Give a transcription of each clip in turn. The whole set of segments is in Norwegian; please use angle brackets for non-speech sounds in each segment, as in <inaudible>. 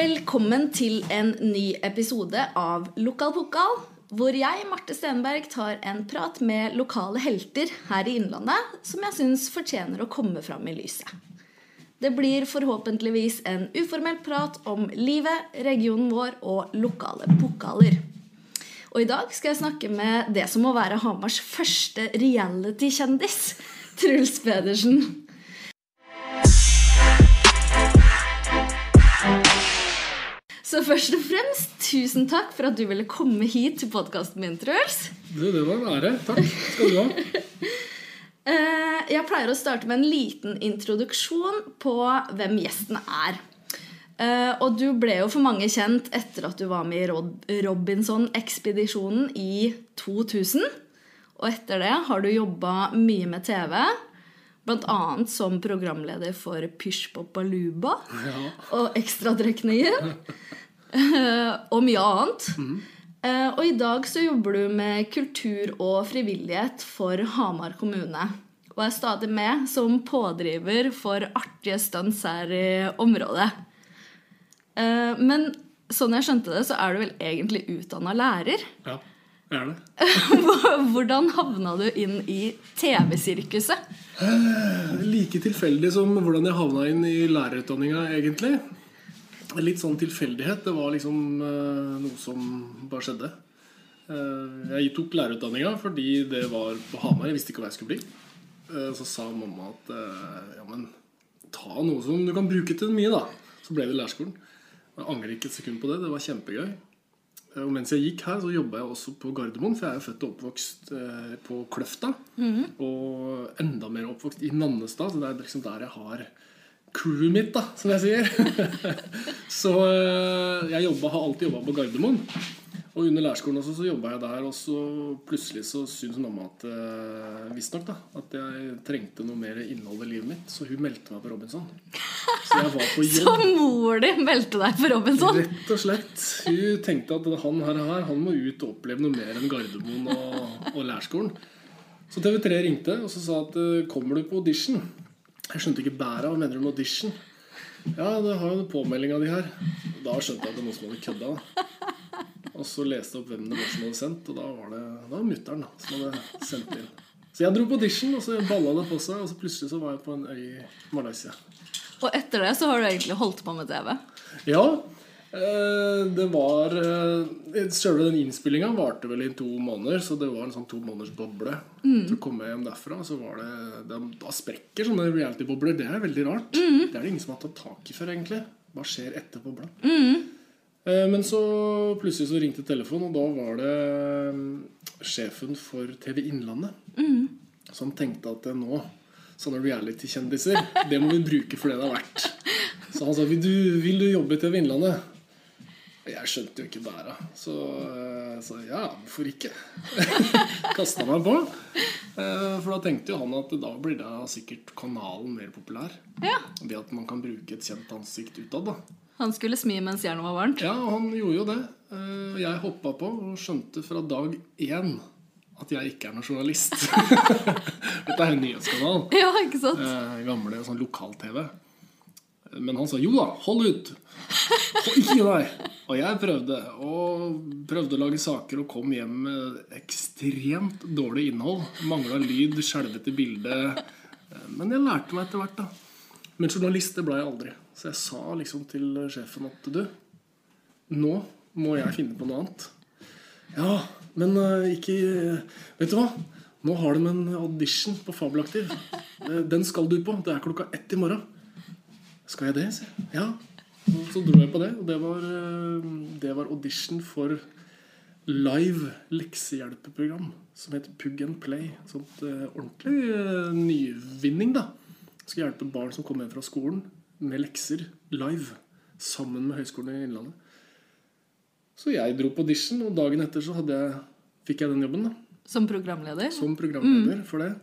Velkommen til en ny episode av Lokal pokal, hvor jeg, Marte Stenberg, tar en prat med lokale helter her i Innlandet som jeg syns fortjener å komme fram i lyset. Det blir forhåpentligvis en uformell prat om livet, regionen vår og lokale pokaler. Og i dag skal jeg snakke med det som må være Hamars første reality-kjendis, Truls Pedersen. Så først og fremst, tusen takk for at du ville komme hit til podkasten min, Truls. Du, det var en ære. Takk skal du ha. <laughs> Eh, Jeg pleier å starte med en liten introduksjon på hvem gjesten er. Eh, Og du ble jo for mange kjent etter at du var med i Robinson-ekspedisjonen i 2000. Og etter det har du jobba mye med TV. Annet som programleder for Pysj Poppaluba Ja. og Ekstratrekningen. Eh, og mye annet. Eh, Og i dag så jobber du med kultur og frivillighet for Hamar kommune. Og er stadig med som pådriver for artige stunts her i området. Eh, Men sånn jeg skjønte det, så er du vel egentlig utdanna lærer. ja, er det. <laughs> Hvordan havna du inn i TV-sirkuset? Like tilfeldig som hvordan jeg havna inn i lærerutdanninga, egentlig. Litt sånn tilfeldighet. Det var liksom eh, noe som bare skjedde. Eh, jeg tok lærerutdanninga fordi det var på Hamar. Jeg visste ikke hva jeg skulle bli. Eh, så sa mamma at ja, men ta noe som du kan bruke til mye, da. Så ble det lærerskolen. Jeg angrer ikke et sekund på det. Det var kjempegøy. Eh, Og mens jeg gikk her, så jobba jeg også på Gardermoen, for jeg er jo født og oppvokst eh, på Kløfta. Og enda mer oppvokst i Nannestad, så det er liksom der jeg har crewet mitt, da, som jeg sier. <laughs> så eh, jeg jobbet, har alltid jobba på Gardermoen. Og under lærerskolen også så jobba jeg der, og så plutselig så syntes mamma at uh, visstnok da, at jeg trengte noe mer innhold i livet mitt, så hun meldte meg på Robinson. Så jeg var på <laughs> jobb. Så mor di meldte deg for Robinson? Rett og slett. Hun tenkte at han her, her han må ut og oppleve noe mer enn Gardermoen og, og lærerskolen. Så TV3 ringte og så sa at eh, kommer du på audition? Jeg skjønte ikke bæret. Hva mener du med audition? Ja, det har jo påmeldinga di her. Da skjønte jeg at det var noen som hadde kødda. da. Og så leste jeg opp hvem det var som hadde sendt, og da var det det var mutter'n som hadde sendt inn. Så jeg dro på audition, og så balla det på seg, og så plutselig så var jeg på en øy i Malaysia. Og etter det så har du egentlig holdt på med TV? Ja, det var eh, Selve den innspillinga varte vel i to måneder, så det var en sånn to måneders boble. Så kom jeg hjem derfra, så var det Da, da sprekker sånne reality-bobler. Det er veldig rart. Det er det ingen som har tatt tak i før, egentlig. Hva skjer etter bobla? Mm. Men så plutselig så ringte telefonen, og da var det eh, sjefen for TV Innlandet som tenkte at eh, nå Sånne reality-kjendiser, det må vi bruke for det det er verdt. Så han sa vil du, vil du jobbe i TV Innlandet? Jeg skjønte jo ikke bæra. Så så ja, hvorfor ikke? <laughs> Kasta meg på. Eh, For da tenkte jo han at da blir da sikkert kanalen mer populær. Ja. Ved at man kan bruke et kjent ansikt utad. da. Han skulle smi mens jernet var varmt? Ja, han gjorde jo det. Eh, Jeg hoppa på og skjønte fra dag én at jeg ikke er noen journalist. <laughs> Dette er en nyhetskanal. Ja, ikke sant? Eh, gamle sånn lokal-TV. Men han sa jo da, hold ut! Ikke gi deg! Og jeg prøvde, og prøvde å lage saker og kom hjem med ekstremt dårlig innhold. Mangla lyd, skjelvete bilde. Men jeg lærte meg etter hvert, da. Men journalist ble jeg aldri. Så jeg sa liksom til sjefen at du, nå må jeg finne på noe annet. Ja, men eh, ikke Vet du hva? Nå har de en audition på Fabelaktiv. Eh, Den skal du på. Det er klokka ett i morgen. Skal jeg det? sier jeg. Ja. Så dro jeg på det, og det var, eh, det var audition for live leksehjelpeprogram som heter Pug and Play. Sånt uh, ordentlig uh, nyvinning, da. Skal hjelpe barn som kommer hjem fra skolen med lekser live. Sammen med Høgskolen i Innlandet. Så jeg dro på audition, og dagen etter så jeg, fikk jeg den jobben. da Som programleder? som programleder for det.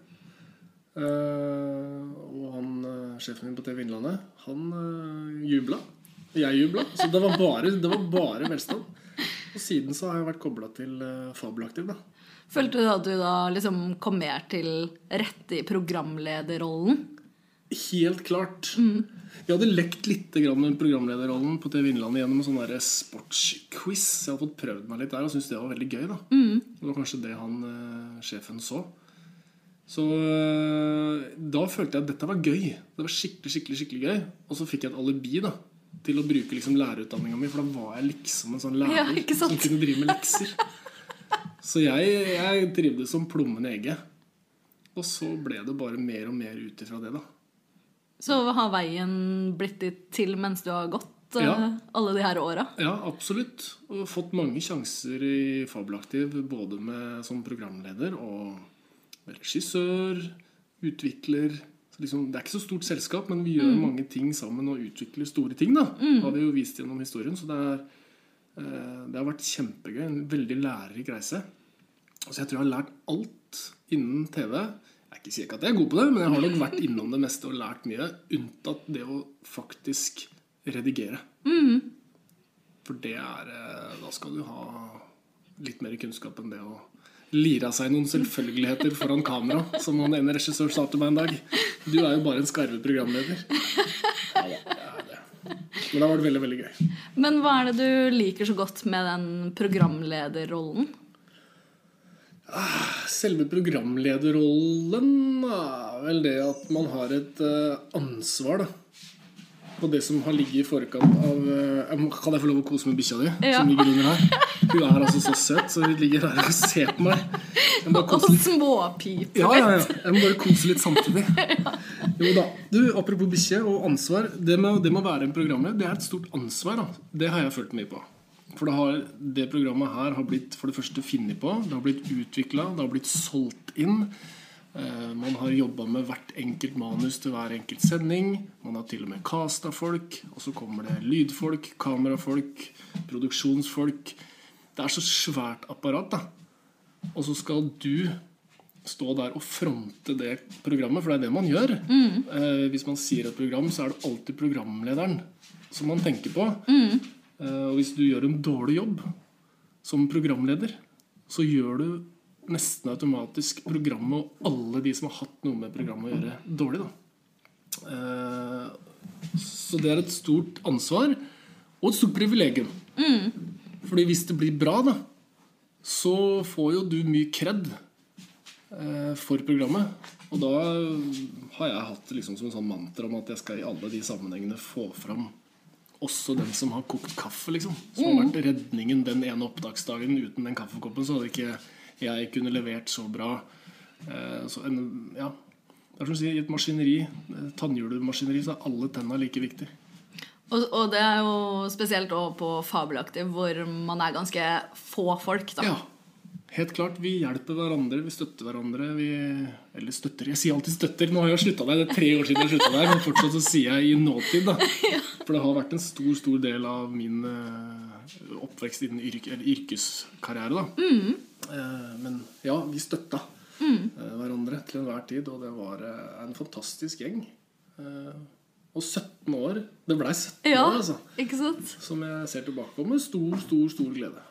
Eh, og han, eh, sjefen min på TV Innlandet, han uh, jubla. Jeg jubla. Så det var bare, det var bare velstand. Og siden så har jeg vært kobla til Fabelaktiv, da. Følte du at du da liksom kom mer til rette i programlederrollen? Helt klart. Jeg hadde lekt litt med programlederrollen på TV Innlandet gjennom en sånn sportsquiz. Jeg hadde fått prøvd meg litt der og syntes det var veldig gøy. da Det var kanskje det han eh, sjefen så. Så eh, da følte jeg at dette var gøy. Det var skikkelig, skikkelig, skikkelig gøy. Og så fikk jeg et alibi da til å bruke liksom lærerutdanninga mi, for da var jeg liksom en sånn lærer Ja, som kunne drive med lekser. Så jeg, jeg trivdes som plommen i egget. Og så ble det bare mer og mer ut ifra det, da. Så har veien blitt ditt til mens du har gått eh, Ja. alle de her åra? Ja, absolutt. Og fått mange sjanser i Fabelaktiv, både med, som programleder og regissør, utvikler. Så liksom, det er ikke så stort selskap, men vi gjør mange ting sammen og utvikler store ting. da, har vi jo vist gjennom historien. Så det, er, eh, det har vært kjempegøy. En veldig lærerik reise. Så jeg tror jeg har lært alt innen TV. Jeg er ikke sikker at jeg er god på det, men jeg har nok <laughs> vært innom det meste og lært mye. Unntatt det å faktisk redigere. For det er eh, Da skal du ha litt mer kunnskap enn det å lire av seg noen selvfølgeligheter foran kamera, som han ene regissør sa til meg en dag. Du er jo bare en skarve programleder. Ja da, det er det. Men det veldig, veldig gøy. Men hva er det du liker så godt med den programlederrollen? Selve programlederrollen er vel det at man har et eh, ansvar da, på det som har ligget i forkant av eh, Kan jeg få lov å kose med bikkja di? Ja. Som ligger under her? Hun er altså så søt, så hun ligger her og ser på meg. Og småpiper Ja, ja, ja. Jeg må bare kose litt samtidig. <laughs> Jo da. Du, Apropos bikkje og ansvar. Det med, det med å være en programleder, det er et stort ansvar. da. Det har jeg følt mye på. For det, har, det programmet her har blitt for det første funnet på, det har blitt utvikla, det har blitt solgt inn. Eh, Man har jobba med hvert enkelt manus til hver enkelt sending. Man har til og med casta folk. Og så kommer det lydfolk, kamerafolk, produksjonsfolk. Det er så svært apparat, da. Og så skal du stå der og fronte det programmet, for det er det man gjør. Eh, hvis man sier et program, så er det alltid programlederen som man tenker på. Eh, og hvis du gjør en dårlig jobb som programleder, så gjør du nesten automatisk programmet og alle de som har hatt noe med programmet å gjøre, dårlig. da. Eh, så det er et stort ansvar og et stort privilegium. Fordi hvis det blir bra, da, så får jo du mye kred eh, for programmet. Og da har jeg hatt liksom som en sånn mantra om at jeg skal i alle de sammenhengene få fram også den som har kokt kaffe, liksom. Som har vært redningen den ene opptaksdagen. Uten den kaffekoppen så hadde ikke jeg kunne levert så bra. Eh, så en, ja. Det er som å si, I et maskineri, eh, tannhjulmaskineri, så er alle tenna like viktig. Og, og det er jo spesielt også på Fabelaktiv, hvor man er ganske få folk. da. Ja, helt klart. Vi hjelper hverandre, vi støtter hverandre. Vi, eller støtter Jeg sier alltid 'støtter'. Nå har jeg slutta der. Det er tre år siden jeg slutta der, men fortsatt så sier jeg i nåtid. da For det har vært en stor stor del av min eh, oppvekst innen yrk, yrkeskarriere. da Eh, Men ja, vi støtta eh, hverandre til enhver tid, og det var en fantastisk gjeng. Og 17 år. Det blei 17 Ja, år, altså. Som jeg ser tilbake på med stor, stor, stor glede.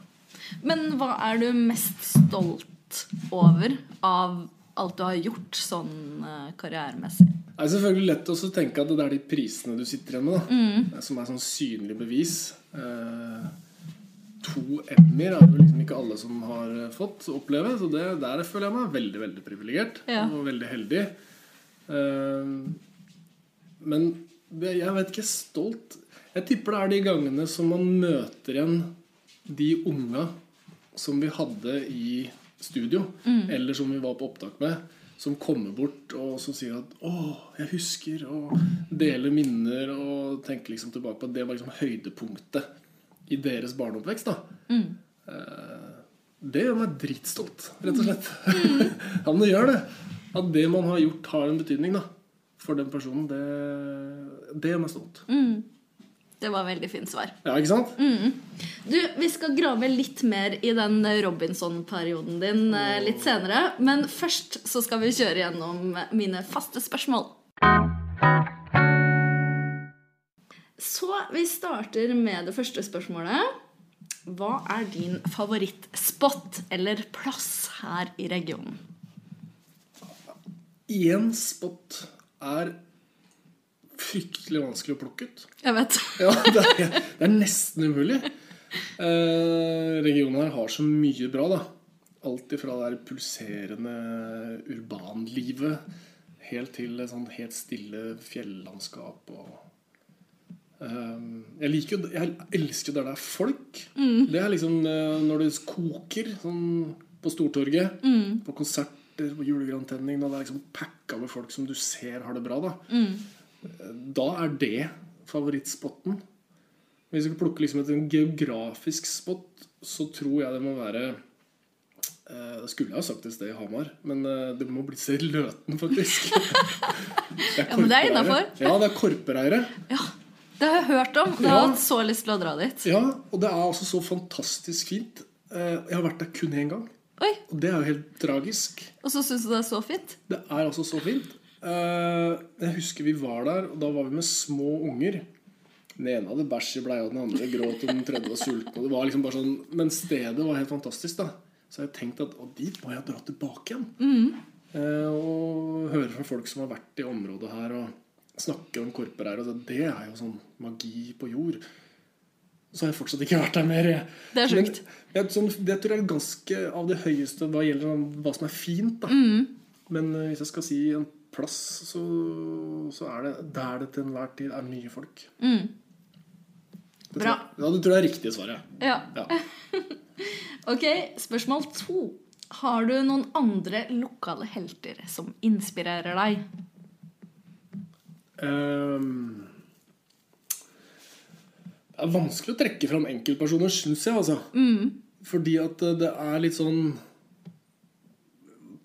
Men hva er du mest stolt over av alt du har gjort sånn eh, karrieremessig? Det er selvfølgelig lett å tenke at det er de prisene du sitter igjen med, da, som er sånn synlig bevis. Eh, to Emmy-er er det liksom ikke alle som har eh, fått oppleve, så det, der føler jeg meg veldig veldig privilegert Ja. og veldig heldig. Eh, men jeg vet ikke stolt Jeg tipper det er de gangene som man møter igjen de unga som vi hadde i studio, eller som vi var på opptak med, som kommer bort og som sier at 'Å, jeg husker', og deler minner og tenker liksom tilbake på at det var liksom høydepunktet i deres barneoppvekst. da Mm. Det gjør meg dritstolt, rett og slett. <laughs> ja, men det gjør det. At det man har gjort, har en betydning da for den personen, det, det gjør meg stolt. Det var veldig fint svar. Ja, ikke sant? Du, Vi skal grave litt mer i den Robinson-perioden din eh, litt senere. Men først så skal vi kjøre gjennom mine faste spørsmål. Så vi starter med det første spørsmålet. Hva er din favorittspot eller plass her i regionen? Én spot er fryktelig vanskelig å plukke ut. Jeg vet. <laughs> Ja, det er, det er nesten umulig. Eh, regionen her har så mye bra, da. Alt ifra det pulserende urbanlivet helt til et sånn helt stille fjellandskap og eh, Jeg liker jo Jeg elsker der det er folk. Det er liksom eh, når det koker sånn på Stortorget, på konserter, på julegrantenning, når det er liksom packa med folk som du ser har det bra, da. Da er det favorittspotten. Hvis vi plukker liksom et geografisk spot, så tror jeg det må være eh, Det skulle jeg ha sagt et sted i Hamar, men eh, det må bli sted Løten, faktisk. <laughs> Ja, men det er innafor. Ja, det er korpereire. Ja, det har jeg hørt om. Jeg har hatt så lyst til å dra dit. Ja, og det er altså så fantastisk fint. Eh, Jeg har vært der kun én gang, Oi, og det er jo helt tragisk. Og så syns du det er så fint? Det er altså så fint. Eh, Jeg husker vi var der, og da var vi med små unger. Den ene hadde bæsj i bleia, den andre gråt, og den tredje var sulten. Det var liksom bare sånn, Men stedet var helt fantastisk, da. Så jeg tenkte at å, dit må jeg dra tilbake igjen. Eh, og høre fra folk som har vært i området her, og snakke om korper her. Og det er jo sånn magi på jord. Så har jeg fortsatt ikke vært der mer. Det er sjukt. Men sånn, det tror jeg er ganske av det høyeste hva gjelder sånn, hva som er fint. da Men eh, hvis jeg skal si en plass, så, så er det der det til enhver tid er mye folk. Det Bra. Tror ja, det tror det er riktig svaret. Ja. Ja. <laughs> Ok, spørsmål to. Har du noen andre lokale helter som inspirerer deg? Um, det er vanskelig å trekke fram enkeltpersoner, syns jeg. altså. Fordi at det er litt sånn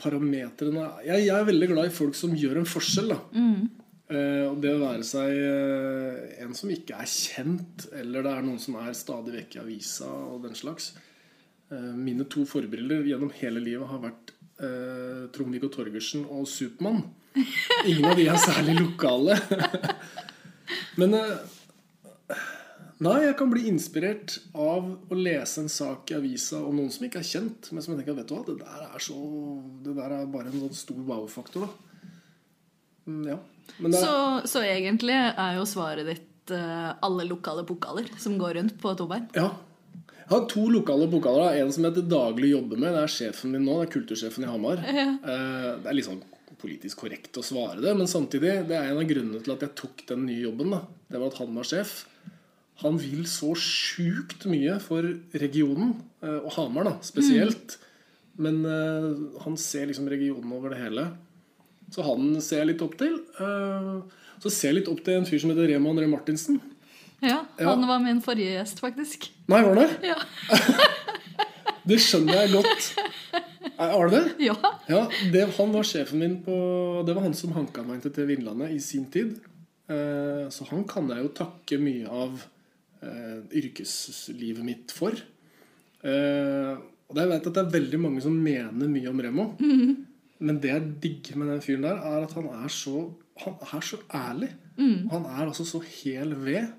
Parametrene jeg, jeg er veldig glad i folk som gjør en forskjell. da. Eh, og det å være seg eh, en som ikke er kjent, eller det er noen som er stadig vekk i avisa og den slags. Eh, mine to forbilder gjennom hele livet har vært eh, Trond-Viggo Torgersen og Supermann. <laughs> Ingen av de er særlig lokale. <laughs> Men eh, Nei, jeg kan bli inspirert av å lese en sak i avisa om noen som ikke er kjent, men som jeg tenker vet du hva, det der er så Det der er bare en sånn stor wow-faktor. Mm, ja. Men det, Så, så egentlig er jo svaret ditt uh, alle lokale pokaler som går rundt på tobein. ja. Jeg har to lokale pokaler. En som jeg til daglig jobber med. Det er sjefen min nå. Det er kultursjefen i Hamar. <laughs> Eh, Det er litt sånn politisk korrekt å svare det, men samtidig det er en av grunnene til at jeg tok den nye jobben. da. Det var at han var sjef. Han vil så sjukt mye for regionen, eh, og Hamar da, spesielt. Men uh, han ser liksom regionen over det hele. Så han ser jeg litt opp til. Uh, Så ser jeg litt opp til en fyr som heter Rema André Martinsen. Ja, Ja. Han var min forrige gjest, faktisk. Nei, var det? Ja. <laughs> Det skjønner jeg godt. Er- det det? ja. Ja, det, han var sjefen min på Det var han som hanka meg til TV Innlandet i sin tid. Uh, så han kan jeg jo takke mye av yrkeslivet mitt for. Eh, og jeg vet at det er veldig mange som mener mye om Remo. <laughs> Men det jeg digger med den fyren der, er at han er så, han er så ærlig. Han er altså så hel ved.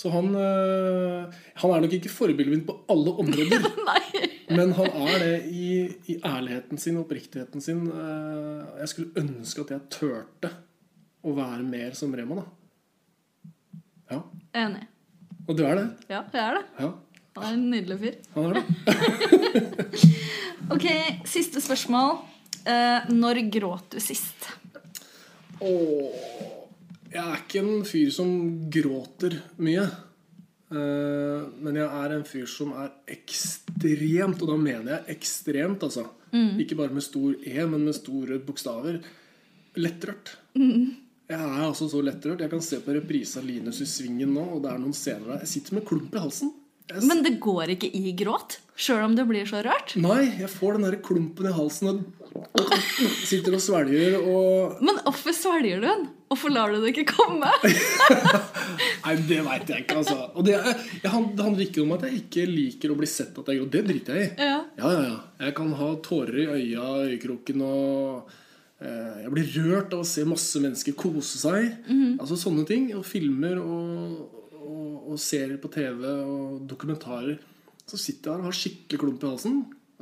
Så han, eh, han er nok ikke forbildet mitt på alle områder. <laughs> Men han er det i, i ærligheten sin og oppriktigheten sin. Eh, Jeg skulle ønske at jeg turte å være mer som Rema, da. Ja. Enig. Og du er det? Ja, jeg er det. Ja. Han er en nydelig fyr. Han er det. <laughs> Ok, siste spørsmål. Eh, når gråt du sist? Åh, jeg er ikke en fyr som gråter mye. Eh, Men jeg er en fyr som er ekstremt, og da mener jeg ekstremt, altså. Ikke bare med stor E, men med store bokstaver. Lettrørt. Jeg er altså så lettrørt. Jeg kan se på reprise av Linus i Svingen nå, og det er noen scener der. Jeg sitter med klump i halsen. Jeg Men det går ikke i gråt, sjøl om det blir så rørt. Nei, jeg får den der klumpen i halsen og sitter og svelger og Men hvorfor svelger du den? Hvorfor lar du det ikke komme? <laughs> Nei, det veit jeg ikke, altså. Og det, er- jeg, handler ikke om at jeg ikke liker å bli sett at jeg gråter. Det driter jeg i. Ja. Ja, ja, ja. Jeg kan ha tårer i øya, øyekroken og eh, Jeg blir rørt av å se masse mennesker kose seg. Altså sånne ting. Og filmer og, og, og serier på TV og dokumentarer. Så sitter jeg her og har skikkelig klump i halsen.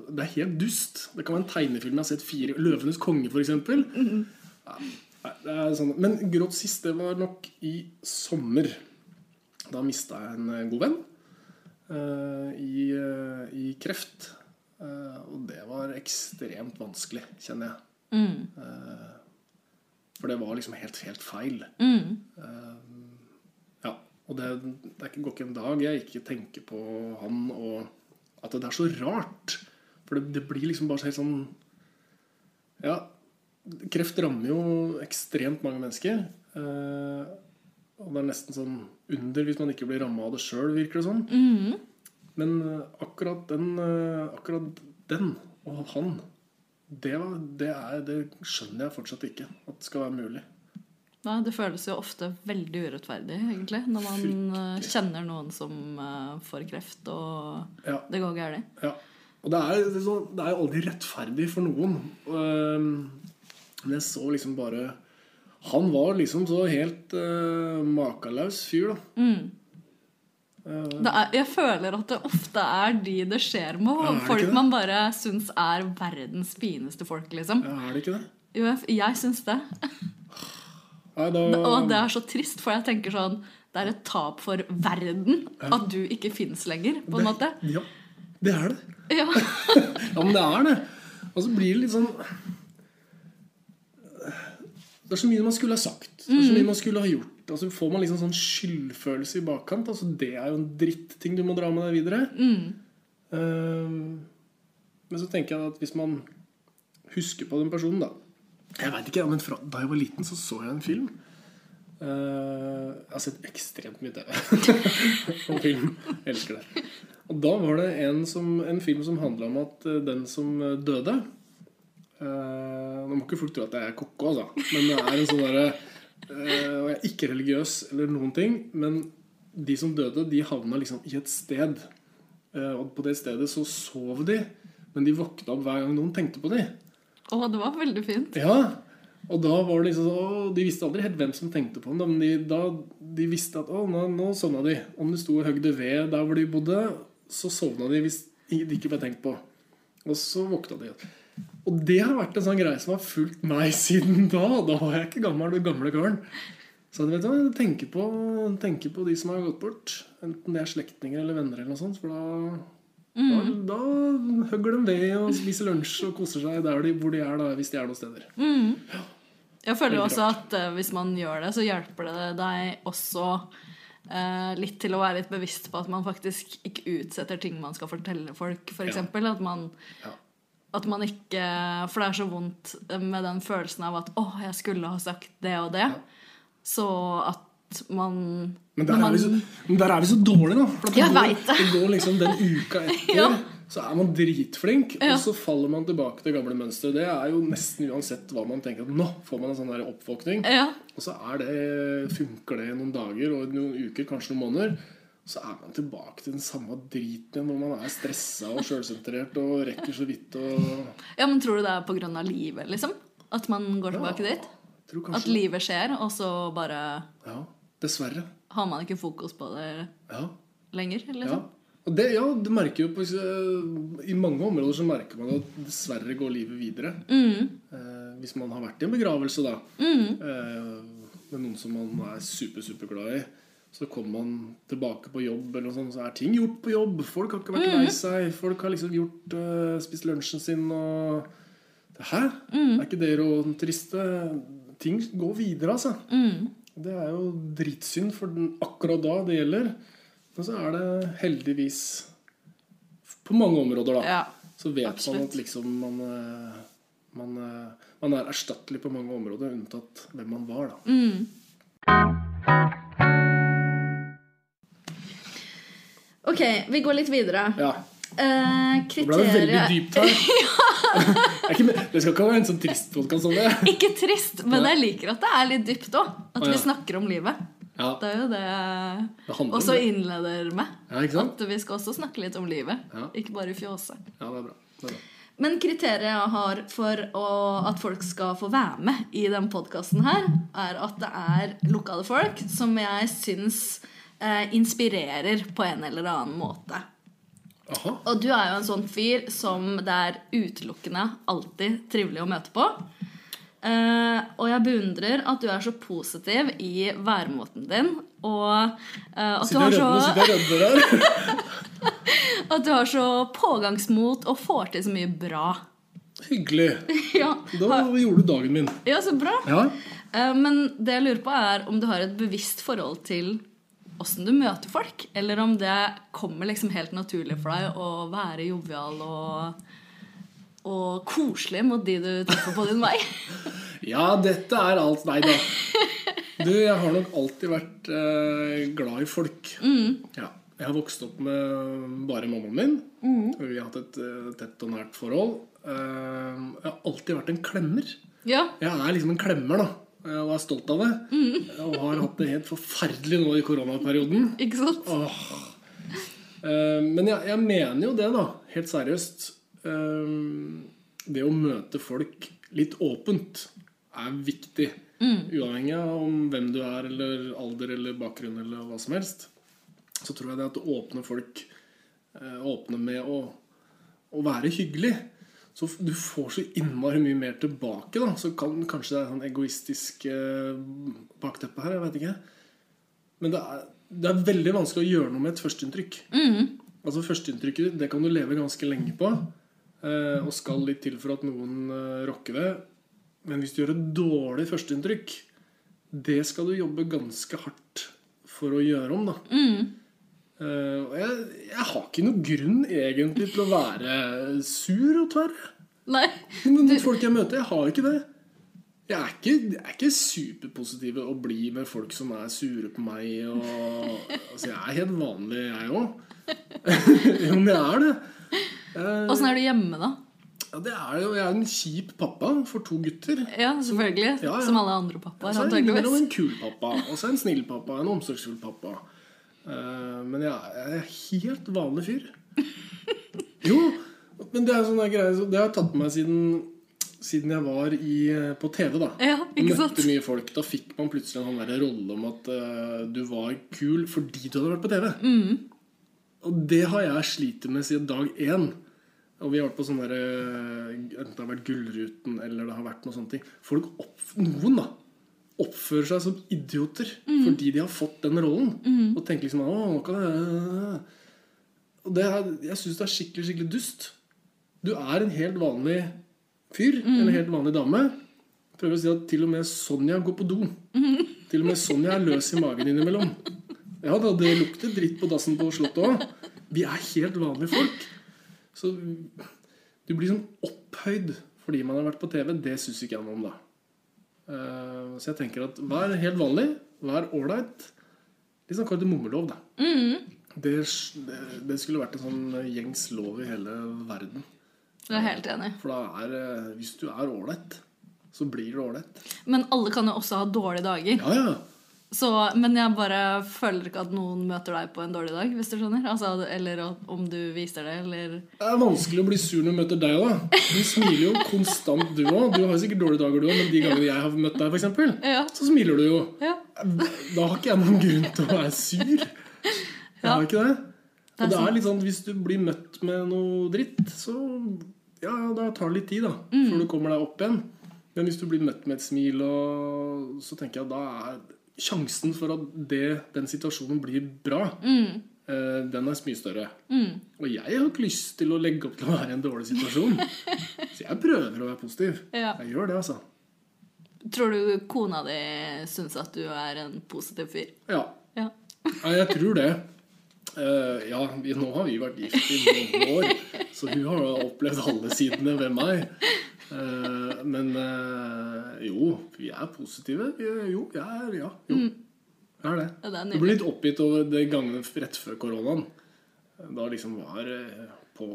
Det er helt dust. Det kan være en tegnefilm jeg har sett fire 'Løvenes konge', f.eks. Ja, nei, er sånn. Men gråt sist, det var nok i sommer. Da mista jeg en eh, god venn uh, i, uh, i kreft. Uh, og det var ekstremt vanskelig, kjenner jeg. Eh, for det var liksom helt, helt feil. Mm. ja, og det, det går ikke en dag jeg ikke tenker på han, og at det er så rart. For det, det blir liksom bare helt sånn Ja, kreft rammer jo ekstremt mange mennesker. Eh, og det er nesten sånn under hvis man ikke blir ramma av det sjøl, virker det sånn. Men eh, akkurat den, eh, akkurat den og han, det, var, det, er, det skjønner jeg fortsatt ikke at det skal være mulig. Nei, det føles jo ofte veldig urettferdig, egentlig, når man eh, Fryktelig. kjenner noen som eh, får kreft, og Ja. det går galt. Ja. Og det er, det er det jo aldri rettferdig for noen. Ehm, Men jeg så liksom bare Han var liksom så helt uh, makalaus fyr, da. Det er, jeg føler at det ofte er de det skjer med, Ja, det folk det? man bare syns er verdens fineste folk, liksom. Ja, er det ikke det? Jo, jeg, syns det. Nei, da Og det er så trist, for jeg tenker sånn Det er et tap for verden at du ikke fins lenger, på en måte. Ja, det er det. Ja. <laughs> Ja, men det er det. Og så blir det litt sånn Det er så mye man skulle ha sagt. Det er så mye man skulle ha gjort. Og så får man liksom sånn skyldfølelse i bakkant. Altså, det er jo en dritting du må dra med deg videre. Ehm, men så tenker jeg at hvis man husker på den personen, da Jeg vet ikke, men fra, Da jeg var liten, så så jeg en film. Uh, jeg har sett ekstremt mye TV <laughs> og film. Jeg elsker det. Og da var det en, som, en film som handla om at eh, den som eh, døde uh, Nå må ikke folk tro at jeg er ko-ko, altså. Men det er en sånn derre Og jeg er ikke religiøs eller noen ting, men de som døde, de havna liksom i et sted. Eh, og på det stedet så sov de, men de våkna opp hver gang noen tenkte på dem. Å, det var veldig fint. Ja, og da var det liksom så, å, De visste aldri helt hvem som tenkte på dem, men de, da, de visste at å, nå, nå sovna de. Om de sto og høgde ved der hvor de bodde, så sovna de hvis de ikke ble tenkt på. Og så våkna de. Og det har vært en sånn greie som har fulgt meg siden da. Da var jeg ikke gammel, du gamle karen. Så vet du, tenke på, tenke på de som har gått bort. Enten det er slektninger eller venner, eller noe sånt. For da, da, da hugger de ved og spiser lunsj og koser seg der de, hvor de er, da, hvis de er noen steder. Jeg føler også at uh, hvis man gjør det, så hjelper det deg også uh, litt til å være litt bevisst på at man faktisk ikke utsetter ting man skal fortelle folk, f.eks. eksempel At man Ja. At man ikke For det er så vondt med den følelsen av at 'Å, jeg skulle ha sagt det og det'. Så at man Men der, man, er vi så, der er vi så dårlige, da. Jeg veit det. det går liksom den uka etter, <laughs> Ja. så er man dritflink, Ja. og så faller man tilbake til gamle mønstre. Det er jo nesten uansett hva man tenker. at Nå får man en sånn der oppvåkning. Ja. Og så er det, funker det noen dager og noen uker, kanskje noen måneder. Så er man tilbake til den samme driten hvor man er stressa og sjølsentrert og rekker så vidt og ja, men tror du det er på grunn av livet, liksom? At man går tilbake dit? Tror At livet skjer, og så bare Ja, dessverre. har man ikke fokus på det Ja. lenger? Ja. Liksom? Og det, ja, du merker jo på, I mange områder så merker man at dessverre går livet videre. Eh, hvis man har vært i en begravelse, da. Eh, med noen som man er super, super glad i. Så kommer man tilbake på jobb, eller noe sånt, så er ting gjort på jobb. Folk har ikke vært lei seg. Folk har liksom gjort uh, spist lunsjen sin og Hæ? Er ikke det å triste? Ting går videre, altså. Det er jo dritsynd for den akkurat da det gjelder. Men så er det heldigvis På mange områder, da. Ja. så vet man at liksom man, eh, man, eh, man er erstattelig på mange områder, unntatt hvem man var, da. Ok, vi går litt videre. Ja. Eh, Det ble veldig dypt her. <laughs> Det skal ikke være en sånn trist podkast som det. <laughs> Ikke trist, men jeg liker at det er litt dypt òg. At vi snakker om livet. Ja, Det er jo det det også det. innleder med. Ja? At vi skal også snakke litt om livet. Ja. Ikke bare fjåse. Ja, det er bra. Det er bra. Men kriteriet jeg har for å, at folk skal få være med i denne podkasten er at det er lokale folk som jeg syns eh, inspirerer på en eller annen måte. Aha. Og du er jo en sånn fyr som det er utelukkende alltid trivelig å møte på. Eh, og jeg beundrer at du er så positiv i væremåten din. Og eh, at, du har så, <laughs> at du har så pågangsmot og får til så mye bra. Hyggelig. <laughs> ja, Da gjorde du dagen min. ja, så bra. Ja. Eh, men det jeg lurer på, er om du har et bevisst forhold til åssen du møter folk, eller om det kommer liksom helt naturlig for deg å være jovial og, og koselig mot de du treffer på din vei. <laughs> Ja, dette er alt Nei da. Du, jeg har nok alltid vært eh, glad i folk. Ja. Jeg har vokst opp med bare mammaen min. Mm. Vi har hatt et eh, tett og nært forhold. Eh, jeg har alltid vært en klemmer. Ja, Jeg er liksom en klemmer, da. Eh, Og er stolt av det. Og har hatt det helt forferdelig nå i koronaperioden. ikke sant? Åh. Eh, men jeg, jeg mener jo det, da. Helt seriøst. Eh, det å møte folk litt åpent er viktig. Uavhengig av om hvem du er, eller alder eller bakgrunn eller hva som helst. Så tror jeg det at åpne folk Åpne med å, å være hyggelig. Så du får så innmari mye mer tilbake, da. Så kan kanskje det er sånn egoistisk eh, bakteppe her. Jeg vet ikke. Men det er, det er veldig vanskelig å gjøre noe med et førsteinntrykk. Altså Førsteinntrykket det kan du leve ganske lenge på, eh, og skal litt til for at noen eh, rocker det. Men hvis du gjør et dårlig førsteinntrykk, det skal du jobbe ganske hardt for å gjøre om. da. Eh, og jeg, jeg har ikke noen grunn egentlig til å være sur og tverr. Nei. Men du... folk jeg møter, jeg har ikke det. Jeg er ikke, jeg er ikke superpositiv og blid med folk som er sure på meg. Og, altså, jeg er helt vanlig, jeg òg. <laughs> jo, men jeg er det. Åssen uh, er du hjemme, da? ja, det er jo, jeg er en kjip pappa for to gutter. Ja, selvfølgelig. Ja, ja. Som alle andre pappaer. Så er jeg en kul pappa, og så er jeg en snill pappa, en omsorgsfull pappa. Eh, men jeg er, er helt vanlig fyr. Jo, men det er en sånn greie Det har jeg tatt med meg siden, siden jeg var i, på TV. da Ja? Møtte mye folk. Da fikk man plutselig en sånn rolle om at uh, du var kul fordi du hadde vært på TV. Mm. Og det har jeg slitt med siden dag én. Og vi har vært på sånn der, Enten det har vært Gullruten eller det har vært noe sånne ting. Folk opp, Noen da oppfører seg som idioter Mm. fordi de har fått den rollen. Og tenker liksom Å, nå kan jeg Og det er, jeg syns det er skikkelig, skikkelig dust. Du er en helt vanlig fyr. Mm. En helt vanlig dame. Prøver å si at til og med Sonja går på do. <laughs> Til og med Sonja er løs i magen innimellom. Ja da, det lukter dritt på dassen på Slottet òg. Vi er helt vanlige folk. Så du blir sånn opphøyd fordi man har vært på TV. Det syns ikke jeg noe om, da. Eh, Så jeg tenker at vær helt vanlig. Vær ålreit. Litt sånn kardemommelov, da. Det, det, det skulle vært en sånn gjengs lov i hele verden. Jeg er helt enig. For da er eh, Hvis du er ålreit, så blir du ålreit. Men alle kan jo også ha dårlige dager. Ja, ja. Så, men jeg bare føler ikke at noen møter deg på en dårlig dag, hvis du skjønner. Altså, eller om du viser det, eller Det er vanskelig å bli sur når du møter deg òg. Du smiler jo konstant, du òg. Du har sikkert dårlige dager, du òg, men de gangene jeg har møtt deg, eksempel, Ja. så smiler du jo. Ja. Da har ikke jeg noen grunn til å være sur. Jeg har ikke det. Og det er litt sånn hvis du blir møtt med noe dritt, så ja, da tar det litt tid da, Mm. før du kommer deg opp igjen. Men hvis du blir møtt med et smil, og, så tenker jeg at da er sjansen for at det, den situasjonen blir bra, Mm. eh, den er mye større. Og jeg har ikke lyst til å legge opp til å være i en dårlig situasjon. <laughs> Så jeg prøver å være positiv. Ja. Jeg gjør det, altså. Tror du kona di syns at du er en positiv fyr? Ja. Ja. <laughs> Ja, jeg tror det. Uh, ja, vi, nå har vi vært gift i noen år, så hun har opplevd alle sidene ved meg. Uh, men eh, jo, vi er positive. Jo, jeg er Ja, jo. Jeg er det. Ja, det er du ble litt oppgitt over de gangene rett før koronaen. Da liksom var eh, på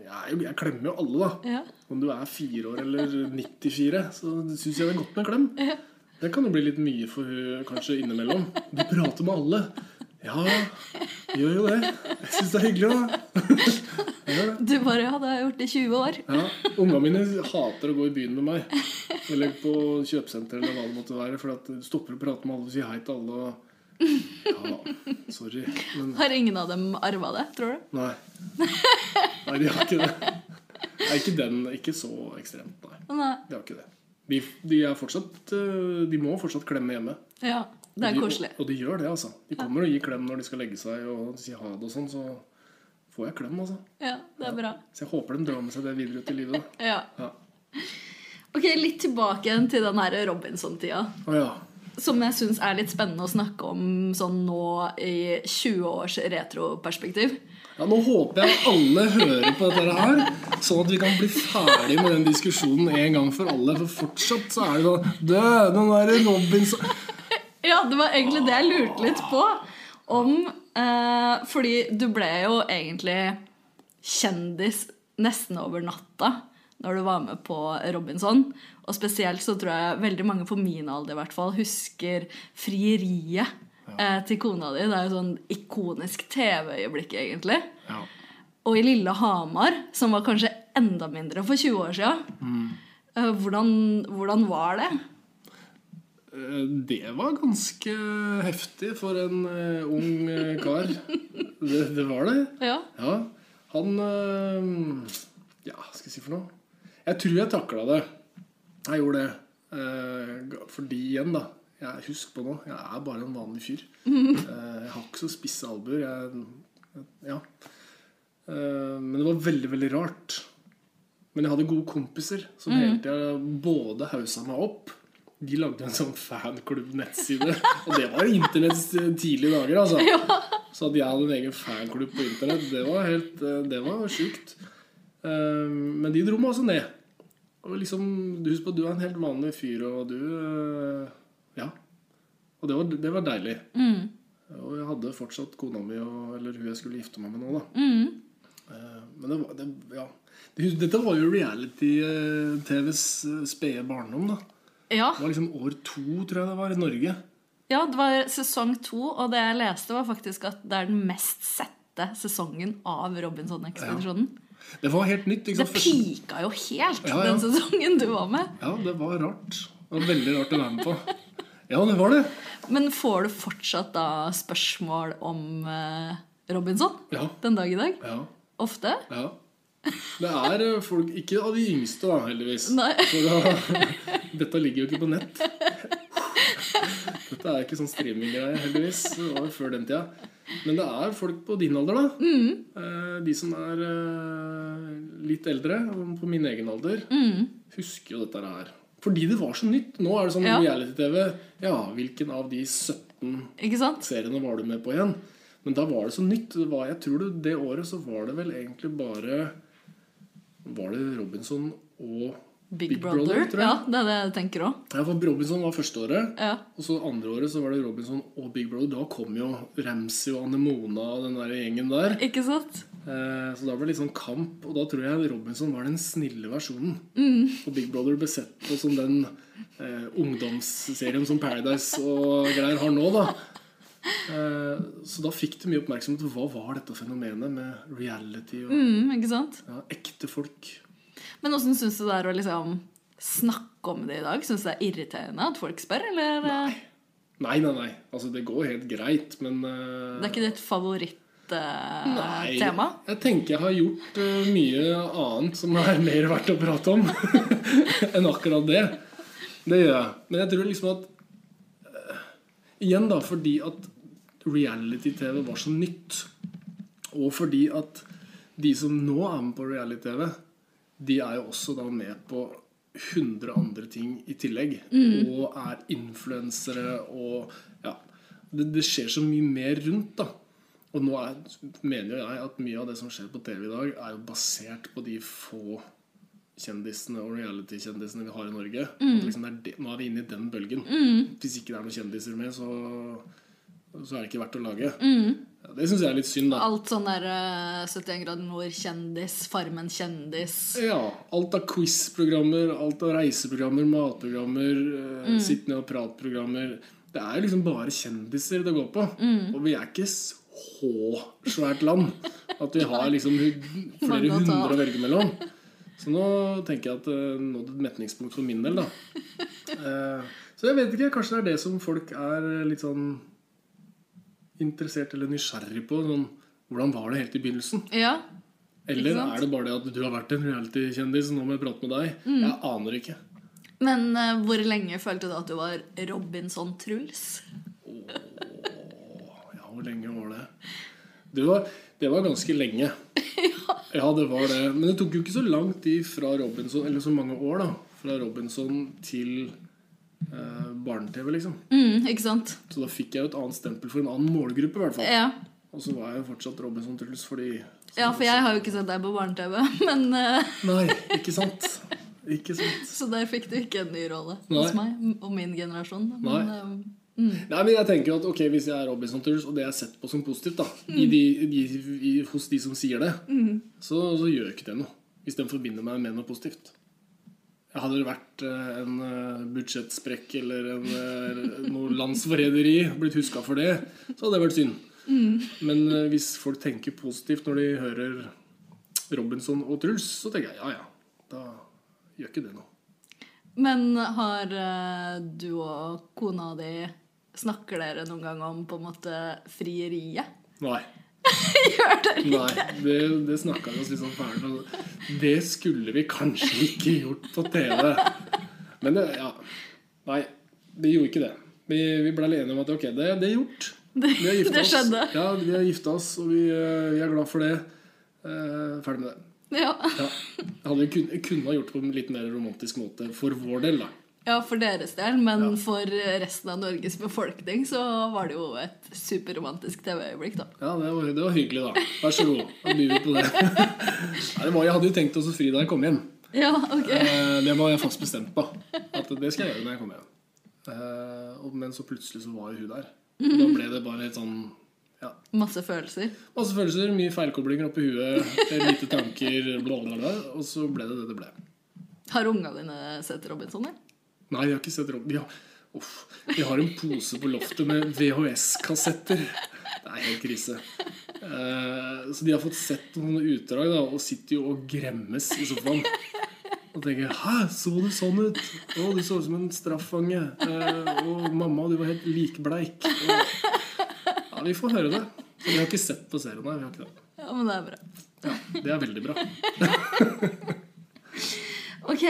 Jeg, jeg klemmer jo alle, da. Ja. Om du er fire år eller 94, så syns jeg det er godt med en klem. Det kan jo bli litt mye for hun kanskje innimellom. Du prater med alle. Ja, gjør jo det. Jeg syns det er hyggelig, da. <laughs> Du bare Ja, det har jeg gjort i 20 år. Ja, Ungene mine hater å gå i byen med meg. Eller på kjøpesenter eller hva det måtte være. For at du stopper å prate med alle og sier hei til alle. Ja, sorry. Men Har ingen av dem arva det, tror du? nei. Nei, de har ikke det. Nei, ikke den. Ikke så ekstremt, nei. Nei. De har ikke det. De, de er fortsatt eh, De må fortsatt klemme hjemme. Ja, det er de, koselig. Og, og de gjør det, altså. De kommer og gir klem når de skal legge seg og si ha det og sånn, så får jeg klem, altså. Ja, det er bra. Så jeg håper de drar med seg det videre ut i livet. da. Ja. Ja. Ok, litt tilbake til den her Robinson-tida. Å ja. Som jeg syns er litt spennende å snakke om sånn nå i 20 års retroperspektiv. Ja, Nå håper jeg alle hører på dette her, sånn at vi kan bli ferdig med den diskusjonen en gang for alle. For fortsatt så er det sånn Dø, den derre Robinson <laughs> Ja, det var egentlig det jeg lurte litt på. Om eh, Fordi du ble jo egentlig kjendis nesten over natta når du var med på Robinson. Og spesielt så tror jeg veldig mange på min alder i hvert fall husker frieriet eh, til kona di. Det er jo sånn ikonisk TV-øyeblikk, egentlig. Ja. Og i lille Hamar, som var kanskje enda mindre for 20 år siden. eh, hvordan, hvordan var det? Eh, Det var ganske heftig for en eh, ung eh, kar. <laughs> Det, det var det. Ja. Ja. Han Ja, skal jeg si for noe? Jeg tror jeg takla det. Jeg gjorde det. Fordi igjen, da jeg, Husk på nå, jeg er bare en vanlig fyr. <laughs> Jeg har ikke så spisse albuer. Ja. Men det var veldig, veldig rart. Men jeg hadde gode kompiser som hele tida både haussa meg opp De lagde en sånn fanklubb-nettside. Og det var internetts tidlige dager, altså. Så at jeg hadde en egen fanklubb på internett, det var helt eh, Det var sjukt. Eh, Men de dro meg også ned. Og liksom, du Husk på du er en helt vanlig fyr, og du eh, Ja. Og det var, det var deilig. Og jeg hadde fortsatt kona mi, og, eller hun jeg skulle gifte meg med nå, da. Mm. Men det var det, Ja. Dette var jo reality-TVs spede barndom, da. Ja. Det var liksom år to, tror jeg det var, i Norge. Ja, det var sesong to, og det jeg leste, var faktisk at det er den mest sette sesongen av Robinson-ekspedisjonen. Det var helt nytt. Det pika jo helt, Ja, ja. den sesongen du var med. Ja, det var rart. Det var veldig rart å være med på. Ja, det var det. Men får du fortsatt da spørsmål om eh, Robinson Ja. den dag i dag? Ja. Ofte? ja. Det er eh, folk Ikke av de yngste, da, heldigvis. Da, <laughs> dette ligger jo ikke på nett. Dette er ikke sånn streaminggreie, heldigvis. Det var jo før den tida. Men det er folk på din alder, da. Mm. De som er eh, litt eldre, på min egen alder, husker jo dette her. Fordi det var så nytt. Nå er det sånn Ja. reality-TV. Ja, hvilken av de 17 Ikke sant? seriene var du med på igjen? Men da var det så nytt. Det var, jeg tror det, det året så var det vel egentlig bare Var det Robinson og Big, Brother. tror jeg. ja, det er det jeg tenker òg. Ja, for Robinson var første året. Ja. Og så andre året så var det Robinson og Big Brother. Da kom jo Ramsay og Anemona og den der gjengen der. Ikke sant? Eh, så da var det litt sånn kamp, og da tror jeg Robinson var den snille versjonen. Mm. Og Big Brother ble sett på som den eh, ungdomsserien som Paradise og greier har nå, da. Eh, så da fikk det mye oppmerksomhet. Hva var dette fenomenet med reality og Mm, ja, ekte folk? Men åssen syns du det er å liksom snakke om det i dag? Syns du det er irriterende at folk spør, eller? Nei. Nei, nei, nei. Altså, det går helt greit, men uh... Det er ikke ditt favorittema? Nei, tema jeg tenker jeg har gjort uh, mye annet som er mer verdt å prate om <laughs> enn akkurat det. Det gjør jeg. Men jeg tror liksom at eh, Igjen, da, fordi at reality-TV var så nytt, og fordi at de som nå er med på reality-TV, de er jo også da med på 100 andre ting i tillegg. Og er influensere og Ja. Det, det skjer så mye mer rundt, da. Og nå er, mener jo jeg at mye av det som skjer på TV i dag, er jo basert på de få kjendisene og reality-kjendisene vi har i Norge. Mm. Liksom det nå er vi inne i den bølgen. Hvis ikke det er noen kjendiser med, så, så er det ikke verdt å lage. Ja, det syns jeg er litt synd, da. Alt sånn der uh, 71 grader nord-kjendis, Farmen kjendis Ja, alt av quiz-programmer, alt av reiseprogrammer, matprogrammer, eh, sitt ned og prat-programmer. Det er liksom bare kjendiser det går på. Og vi er ikke så svært land at vi har liksom <laughs> flere hundre å velge mellom. Så nå tenker jeg at det nådd et metningspunkt for min del, da. Uh, <laughs> Så jeg vet ikke. Kanskje det er det som folk er litt sånn interessert eller nysgjerrig på. Sånn, hvordan var det helt i begynnelsen? Ja. Eller er det bare det at du har vært en reality-kjendis, nå må jeg prate med deg? Mm. Jeg aner ikke. Men uh, hvor lenge følte du at du var Robinson Truls? Ja, hvor lenge var det? Det var, det var ganske lenge. <laughs> Ja, det var det. Men det tok jo ikke så lang tid fra Robinson, eller så mange år, da. Fra Robinson til eh, barne-TV, liksom. Mm, ikke sant? Så da fikk jeg jo et annet stempel for en annen målgruppe, i hvert fall. Ja. Og så var jeg jo fortsatt Robinson Truls fordi ja, for jeg har jo ikke sett deg på barne-TV, <laughs> men uh... Nei, ikke sant. Ikke sant. <laughs> Så der fikk du ikke en ny rolle Nei. hos meg og min generasjon. Men, Nei. mm. Nei, men jeg tenker at ok, Hvis jeg er Robinson Truls, og det er sett på som positivt da i de, i, i, hos de som sier det, så, så gjør ikke det noe. Hvis de forbinder meg med noe positivt. Hadde det vært eh, en eh, budsjettsprekk eller en, eh, noe landsforræderi, blitt huska for det, så hadde det vært synd. Men eh, hvis folk tenker positivt når de hører Robinson og Truls, så tenker jeg ja, ja. Da gjør ikke det noe. men har du og kona di Snakker dere noen gang om på en måte frieriet? Nei. <laughs> Gjør dere Nei, det, det snakka vi oss litt sånn om. Det skulle vi kanskje ikke gjort på TV. Men det, ja. Nei, vi gjorde ikke det. Vi, vi ble enige om at ok, det, det er gjort. Det, Vi har gifta oss. Ja, vi har gifta oss, og vi, eh, vi er glad for det. Eh, ferdig med det. Ja. Ja. Hadde, kun- kunnet kunne ha gjort det på en litt mer romantisk måte for vår del, da. Ja, for deres del, men for resten av Norges befolkning så var det jo et superromantisk TV-øyeblikk, da. Ja, det var, det var hyggelig, da. Vær så god. Da byr vi på det. <laughs> Nei, det var, jeg hadde jo tenkt oss å fri da jeg kom hjem. Ja, ok. Eh, det var jeg fast bestemt på. At det skal jeg gjøre når jeg kommer hjem. Eh, men så plutselig så var jo hun der. Og da ble det bare helt sånn ja, Masse følelser. Masse følelser, mye feilkoblinger oppi huet, lite tanker, bla, bla, bla. Og så ble det det det ble. Har unga dine sett Robinson? eller? Nei, jeg har ikke sett Robin. De har, uff, vi har en pose på loftet med VHS-kassetter. Det er helt krise. Uh, så de har fått sett noen utdrag da, og sitter jo og gremmes i sofaen. Og tenker 'Hæ, så du sånn ut?' 'Å, du så ut som en straffange.' Uh, 'Og mamma, du var helt likbleik.' Og, ja, vi får høre det. Så vi har ikke sett på serien, nei. Vi har ikke det. Ja, men det er bra. Ja, det er veldig bra. <laughs> Ok,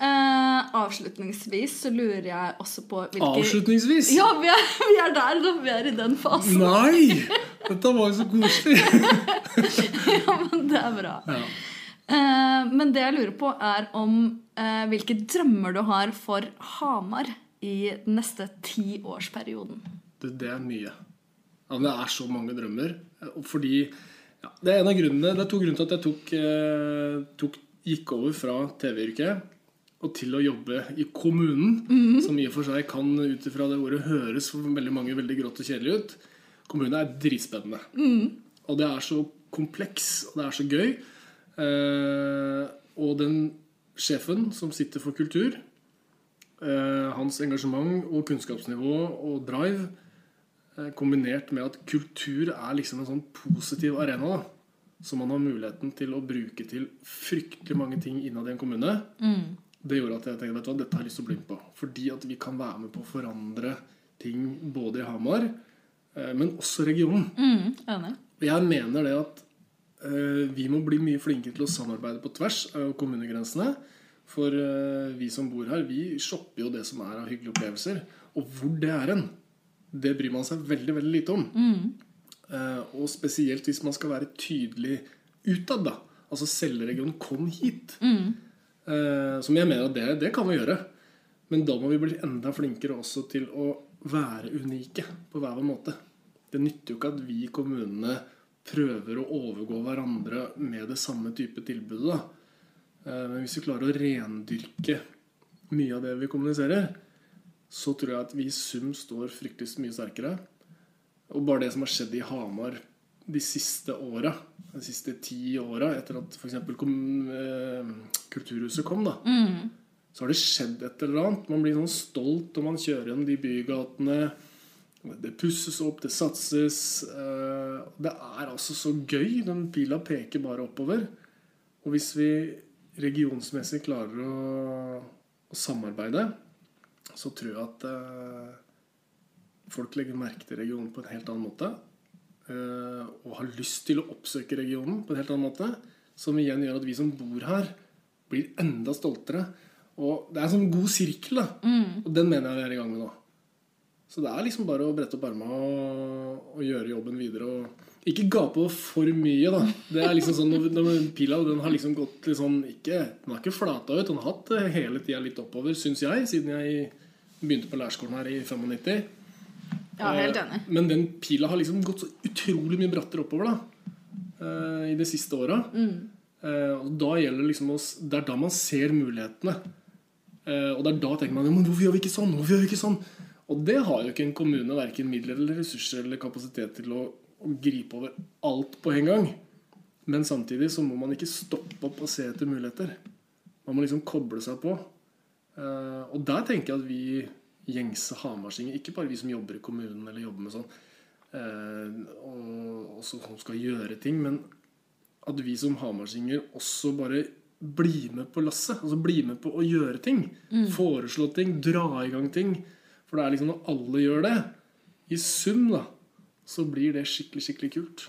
uh, avslutningsvis så lurer jeg også på hvilke Avslutningsvis Ja, vi er, <laughs> vi er der, da. Vi er i den fasen. Nei! <laughs> Dette var jo så koselig. <laughs> Ja, men det er bra. Ja. Uh, men det jeg lurer på, er om uh, hvilke drømmer du har for Hamar i den neste tiårsperioden. Det, det er mye. Ja, men det er så mange drømmer. Fordi ja, Det er en av grunnene Det er to grunner til at jeg tok, eh, tok, gikk over fra TV-yrket og til å jobbe i kommunen, som i og for seg kan ut ifra det ordet høres for veldig mange veldig grått og kjedelig ut. Kommunen er dritspennende. Og det er så kompleks, og det er så gøy. Eh, og den sjefen som sitter for kultur, eh, hans engasjement og kunnskapsnivå og drive eh, kombinert med at kultur er liksom en sånn positiv arena da, som man har muligheten til å bruke til fryktelig mange ting innad i en kommune, det gjorde at jeg tenkte vet du hva, dette har jeg lyst til å bli med på. Fordi at vi kan være med på å forandre ting både i Hamar, eh, men også regionen. Mm, Jeg mener det at eh, vi må bli mye flinkere til å samarbeide på tvers av kommunegrensene. For eh, vi som bor her, vi shopper jo det som er av hyggelige opplevelser. Og hvor det er hen, det bryr man seg veldig veldig lite om. Eh, og spesielt hvis man skal være tydelig utad. da. Altså selveregjonen 'kom hit'. Mm. som jeg mener at det, det kan vi gjøre. Men da må vi bli enda flinkere også til å være unike på hver vår måte. Det nytter jo ikke at vi i kommunene prøver å overgå hverandre med det samme type tilbudet. da. Eh, Men hvis vi klarer å rendyrke mye av det vi kommuniserer, så tror jeg at vi i sum står fryktelig mye sterkere. Og bare det som har skjedd i Hamar de siste åra, de siste ti åra, etter at f.eks. Eh, Kulturhuset kom, da, så har det skjedd et eller annet. Man blir sånn stolt når man kjører gjennom de bygatene. Det pusses opp, det satses. eh, Det er altså så gøy. Den pila peker bare oppover. Og hvis vi regionsmessig klarer å, å samarbeide, så tror jeg at eh, folk legger merke til regionen på en helt annen måte. eh, og har lyst til å oppsøke regionen på en helt annen måte. Som igjen gjør at vi som bor her, blir enda stoltere Og det er en sånn god sirkel, da. Og den mener jeg vi er i gang med nå. Så det er liksom bare å brette opp armene og, og gjøre jobben videre. Og ikke gape over for mye, da. Det er liksom sånn, når, når Pila den har liksom gått litt sånn ikke, Den har ikke flata ut. Den har hatt det hele tida litt oppover, syns jeg, siden jeg begynte på lærerskolen her i 95. Ja, helt Eh, enig. Men den pila har liksom gått så utrolig mye brattere oppover da eh, i de siste åra. Mm. og da gjelder det liksom å Det er da man ser mulighetene. Eh, og det er da tenker man hvorfor gjør vi ikke sånn? Hvorfor gjør vi ikke sånn? Og det har jo ikke en kommune verken midler eller ressurser eller kapasitet til å, å gripe over alt på en gang. Men samtidig så må man ikke stoppe opp og se etter muligheter. Man må liksom koble seg på. Eh, og der tenker jeg at vi gjengse hamarsinger, ikke bare vi som jobber i kommunen eller jobber med sånn, eh, og, og som skal gjøre ting, men at vi som hamarsinger også bare blir med på lasset. Altså blir med på å gjøre ting. Foreslå ting, dra i gang ting. For det er liksom når alle gjør det, i sum, da, så blir det skikkelig, skikkelig kult.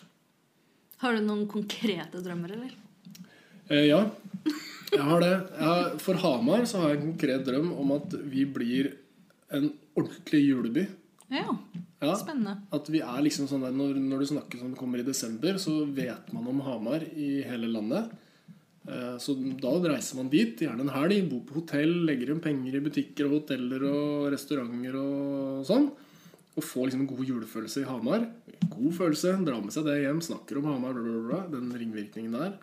Har du noen konkrete drømmer, eller? Eh, ja, jeg har det. Jeg har, for Hamar så har jeg en konkret drøm om at vi blir en ordentlig juleby. Ja, Ja, spennende. At vi er liksom sånn der, når, når du snakker som kommer i desember, så vet man om Hamar i hele landet. Eh, Så da reiser man dit, gjerne en helg, bor på hotell, legger igjen penger i butikker og hoteller og restauranter og sånn. Og får liksom en god julefølelse i Hamar. God følelse, drar med seg det hjem, snakker om Hamar, bla, bla, bla, den ringvirkningen der.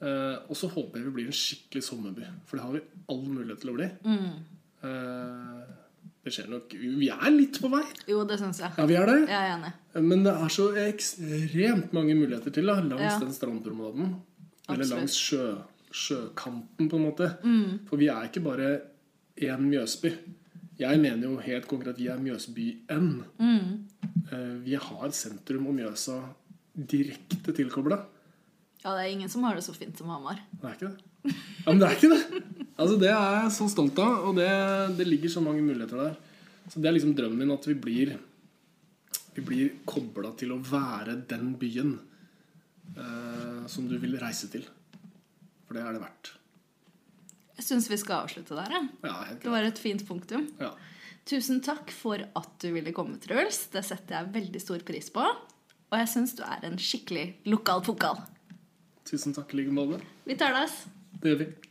Eh, Og så håper jeg vi blir en skikkelig sommerby, for det har vi all mulighet til å bli. Eh, Det skjer nok Vi er litt på vei. Jo, det syns jeg. Ja, vi er det. Jeg er enig. Men det er så ekstremt mange muligheter til da, langs Ja. den strandpromenaden. Eller langs sjø, sjøkanten, på en måte. Mm. For vi er ikke bare én Mjøsby. Jeg mener jo helt konkret at vi er Mjøsby-N. Mm. Eh, Vi har sentrum og Mjøsa direkte tilkobla. Ja, det er ingen som har det så fint som Hamar. Det er ikke det. Ja, men det er ikke det. <laughs> Altså, det er jeg så stolt av, og det, det ligger så mange muligheter der. Så det er liksom drømmen min at vi blir Vi blir kobla til å være den byen eh, som du vil reise til. For det er det verdt. Jeg syns vi skal avslutte der. Ja. Ja, Det var et fint punktum. Ja. Tusen takk for at du ville komme, Truls. Det setter jeg veldig stor pris på. Og jeg syns du er en skikkelig lokal pokal. Tusen takk i like måte. Vi tar det. Det gjør vi.